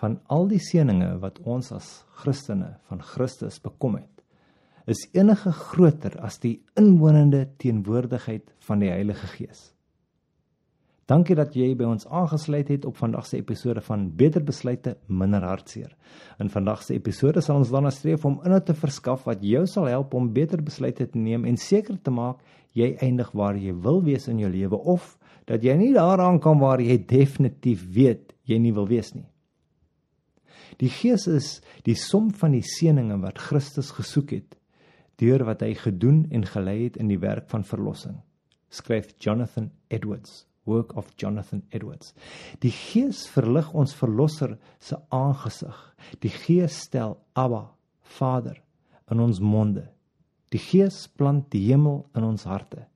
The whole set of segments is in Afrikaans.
van al die seënings wat ons as Christene van Christus bekom het, is enige groter as die inwonende teenwoordigheid van die Heilige Gees. Dankie dat jy by ons aangesluit het op vandag se episode van Beter Besluite Minder Hartseer. In vandag se episode sal ons daarna streef om inhoud te verskaf wat jou sal help om beter besluite te neem en seker te maak jy eindig waar jy wil wees in jou lewe of dat jy nie daaraan kom waar jy definitief weet jy nie wil wees nie. Die Gees is die som van die seënings wat Christus gesoek het deur wat hy gedoen en gelei het in die werk van verlossing. Skryf Jonathan Edwards work of Jonathan Edwards. Die Gees verlig ons verlosser se aangesig. Die Gees stel Abba, Vader in ons monde. Die Gees plant die hemel in ons harte.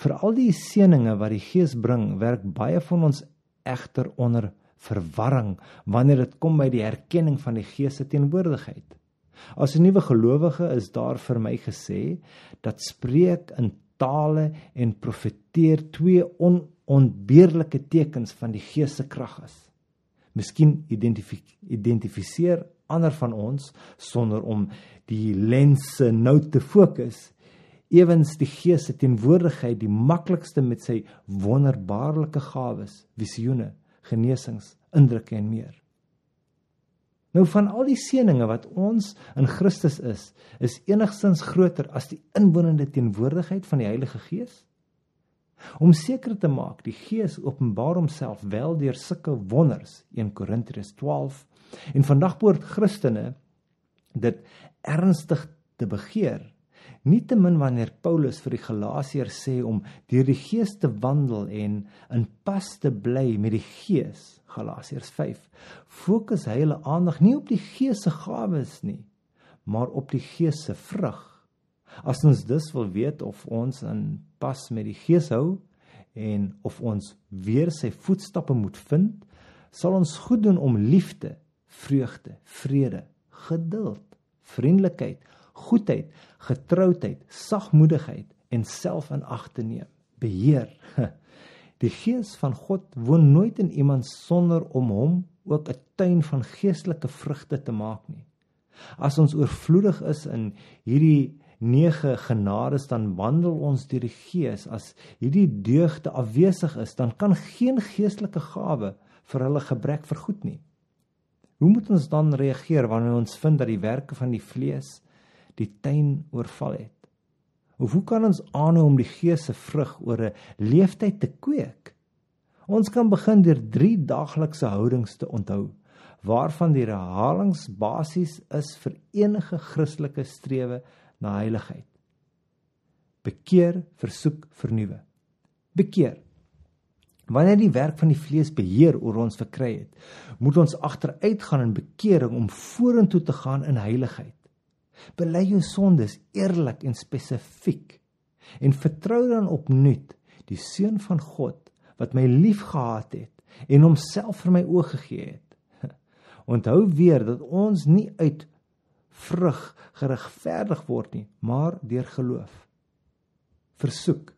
Vir al die seënings wat die Gees bring, werk baie van ons egter onder verwarring wanneer dit kom by die erkenning van die Gees se teenwoordigheid. As 'n nuwe gelowige is daar vir my gesê dat spreek in tale en profeteer twee on onbeerlike tekens van die Gees se krag is. Miskien identifiseer ander van ons sonder om die lense nou te fokus ewens die Gees se teenwoordigheid die maklikste met sy wonderbaarlike gawes, visioene, genesings, indrukke en meer. Nou van al die seënings wat ons in Christus is, is enigstens groter as die inwonende teenwoordigheid van die Heilige Gees? om seker te maak die Gees openbaar homself wel deur sulke wonders 1 Korintiërs 12 en vandag behoort Christene dit ernstig te begeer nietemin wanneer Paulus vir die Galasiërs sê om deur die Gees te wandel en in pas te bly met die Gees Galasiërs 5 fokus hy hulle aandag nie op die Gees se gawes nie maar op die Gees se vrug. As ons dus wil weet of ons in pas met die Gees hou en of ons weer sy voetstappe moet vind, sal ons goed doen om liefde, vreugde, vrede, geduld, vriendelikheid, goedheid, getroudheid, sagmoedigheid en selfinag te neem. Beheer. Die Gees van God woon nooit in iemand sonder om hom ook 'n tuin van geestelike vrugte te maak nie. As ons oorvloedig is in hierdie nege genades dan wandel ons deur die gees as hierdie deugde afwesig is dan kan geen geestelike gawe vir hulle gebrek vergoed nie hoe moet ons dan reageer wanneer ons vind dat die werke van die vlees die tuin oorval het of hoe kan ons aanhou om die gees se vrug oor 'n leeftyd te kweek ons kan begin deur drie daaglikse houdings te onthou waarvan die herhalings basies is vir enige Christelike strewe na heiligheid. Bekeer, versoek, vernuwe. Bekeer. Wanneer die werk van die vlees beheer oor ons verkry het, moet ons agteruit gaan in bekering om vorentoe te gaan in heiligheid. Bely jou sondes eerlik en spesifiek en vertrou dan opnuut die seun van God wat my liefgehad het en homself vir my oorgegee het. Onthou weer dat ons nie uit vrug geregverdig word nie, maar deur geloof. Versoek.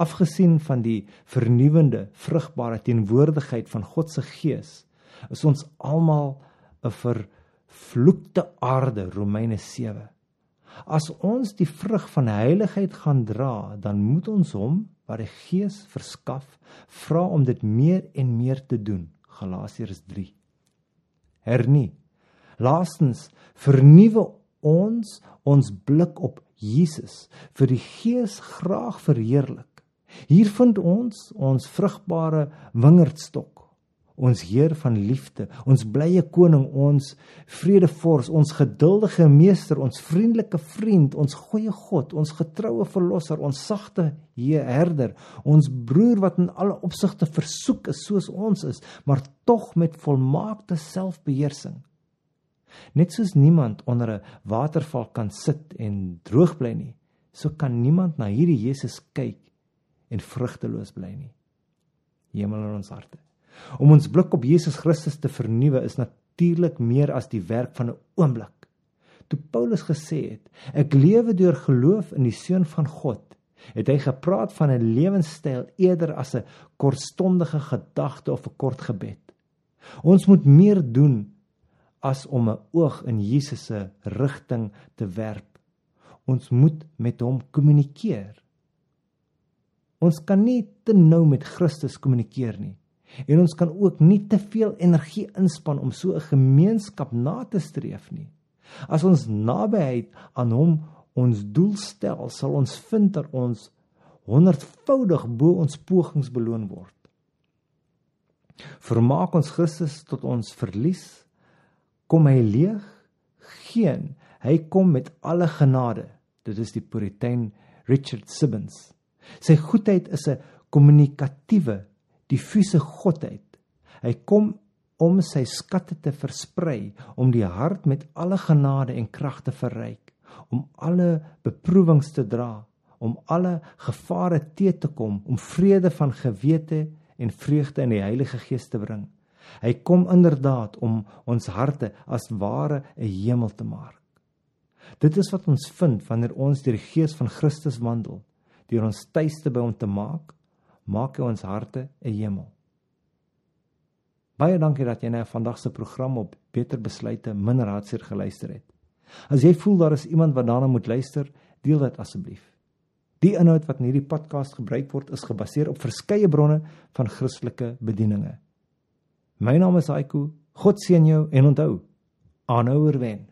Afgesien van die vernuwende, vrugbare teenwoordigheid van God se Gees, is ons almal 'n vervloekte aarde, Romeine 7. As ons die vrug van heiligheid gaan dra, dan moet ons hom wat die Gees verskaf, vra om dit meer en meer te doen. Galasiërs 3. Hernie Laastens vernuwe ons ons blik op Jesus vir die Gees graag verheerlik. Hier vind ons ons vrugbare wingerdstok, ons Heer van liefde, ons blye koning, ons vredevors, ons geduldige meester, ons vriendelike vriend, ons goeie God, ons getroue verlosser, ons sagte herder, ons broer wat in alle opsigte versoek is soos ons is, maar tog met volmaakte selfbeheersing. Net soos niemand onder 'n waterval kan sit en droog bly nie, so kan niemand na hierdie Jesus kyk en vrugteloos bly nie. Hemel in ons harte. Om ons blik op Jesus Christus te vernuwe is natuurlik meer as die werk van 'n oomblik. Toe Paulus gesê het, ek lewe deur geloof in die seun van God, het hy gepraat van 'n lewenstyl eerder as 'n kortstondige gedagte of 'n kort gebed. Ons moet meer doen as om 'n oog in Jesus se rigting te werp. Ons moet met hom kommunikeer. Ons kan nie te nou met Christus kommunikeer nie. En ons kan ook nie te veel energie inspann om so 'n gemeenskap na te streef nie. As ons nabyheid aan hom ons doel stel, sal ons vind dat ons honderdvoudig bo ons pogings beloon word. Vermaak ons Christus tot ons verlies, kom hy leeg? Geen, hy kom met alle genade. Dit is die Puritein Richard Sibbons. Sy goedheid is 'n kommunikatiewe, diffuse godheid. Hy kom om sy skatte te versprei, om die hart met alle genade en krag te verryk, om alle beproewings te dra, om alle gevare te te kom, om vrede van gewete en vreugde in die Heilige Gees te bring. Hy kom inderdaad om ons harte as ware 'n hemel te maak. Dit is wat ons vind wanneer ons deur die Gees van Christus wandel, deur ons tuiste by hom te maak, maak hy ons harte 'n hemel. Baie dankie dat jy na vandag se program op Beter Besluite min raadseer geluister het. As jy voel daar is iemand wat daarna moet luister, deel dit asseblief. Die inhoud wat in hierdie podcast gebruik word, is gebaseer op verskeie bronne van Christelike bedieninge. My naam is Aiku. God seën jou en onthou, aanhouer wen.